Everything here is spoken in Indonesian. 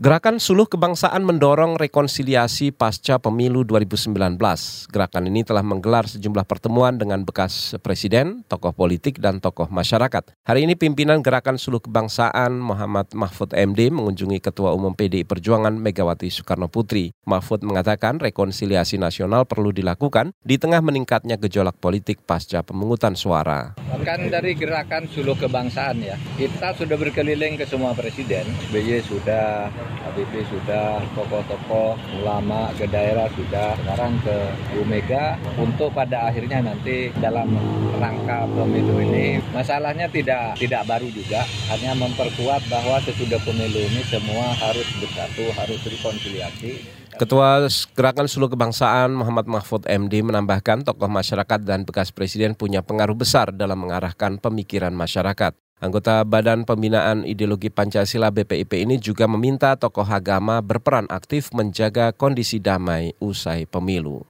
Gerakan Suluh Kebangsaan mendorong rekonsiliasi pasca pemilu 2019. Gerakan ini telah menggelar sejumlah pertemuan dengan bekas presiden, tokoh politik, dan tokoh masyarakat. Hari ini pimpinan Gerakan Suluh Kebangsaan Muhammad Mahfud MD mengunjungi Ketua Umum PDI Perjuangan Megawati Soekarno Putri. Mahfud mengatakan rekonsiliasi nasional perlu dilakukan di tengah meningkatnya gejolak politik pasca pemungutan suara. Kan dari Gerakan Suluh Kebangsaan ya, kita sudah berkeliling ke semua presiden, BY sudah Habibie sudah, tokoh-tokoh ulama ke daerah sudah, sekarang ke Bu Mega untuk pada akhirnya nanti dalam rangka pemilu ini masalahnya tidak tidak baru juga, hanya memperkuat bahwa sesudah pemilu ini semua harus bersatu, harus rekonsiliasi. Ketua Gerakan Suluh Kebangsaan Muhammad Mahfud MD menambahkan tokoh masyarakat dan bekas presiden punya pengaruh besar dalam mengarahkan pemikiran masyarakat. Anggota Badan Pembinaan Ideologi Pancasila BPIP ini juga meminta tokoh agama berperan aktif menjaga kondisi damai usai pemilu.